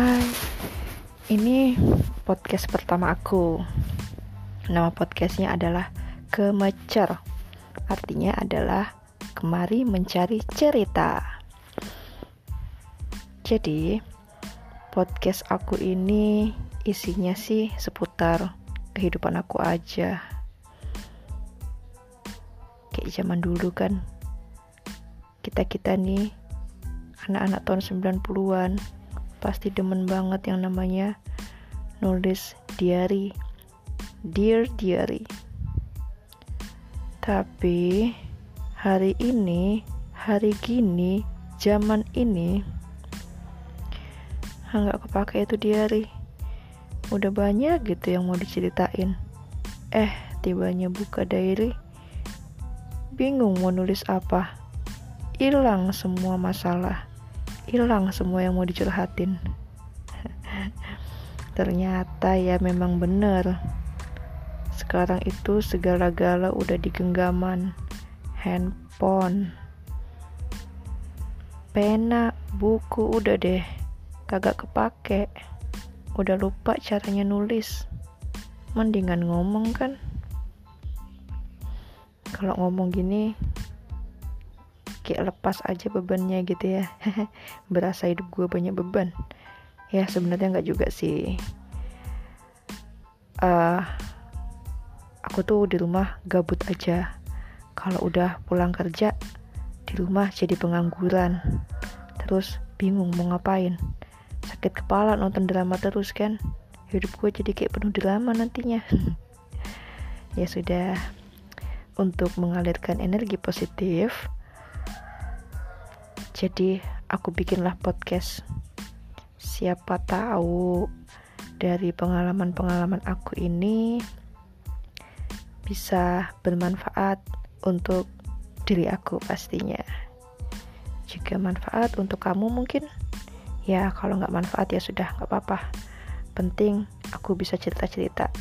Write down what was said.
Hai, ini podcast pertama aku. Nama podcastnya adalah Kemecer. Artinya adalah kemari mencari cerita. Jadi, podcast aku ini isinya sih seputar kehidupan aku aja. Kayak zaman dulu kan. Kita-kita nih anak-anak tahun 90-an pasti demen banget yang namanya nulis diary. Dear diary. Tapi hari ini hari gini zaman ini nggak kepake itu diary. Udah banyak gitu yang mau diceritain. Eh tibanya buka diary. Bingung mau nulis apa. Hilang semua masalah hilang semua yang mau dicurhatin. Ternyata ya memang bener. Sekarang itu segala-gala udah di genggaman handphone pena buku udah deh. Kagak kepake. Udah lupa caranya nulis. Mendingan ngomong kan. Kalau ngomong gini kayak lepas aja bebannya gitu ya. Berasa hidup gue banyak beban. Ya sebenarnya nggak juga sih. Uh, aku tuh di rumah gabut aja. Kalau udah pulang kerja di rumah jadi pengangguran. Terus bingung mau ngapain. Sakit kepala nonton drama terus kan. Hidup gue jadi kayak penuh drama nantinya. Ya sudah. Untuk mengalirkan energi positif jadi aku bikinlah podcast. Siapa tahu dari pengalaman-pengalaman aku ini bisa bermanfaat untuk diri aku pastinya. Juga manfaat untuk kamu mungkin. Ya kalau nggak manfaat ya sudah nggak apa-apa. Penting aku bisa cerita-cerita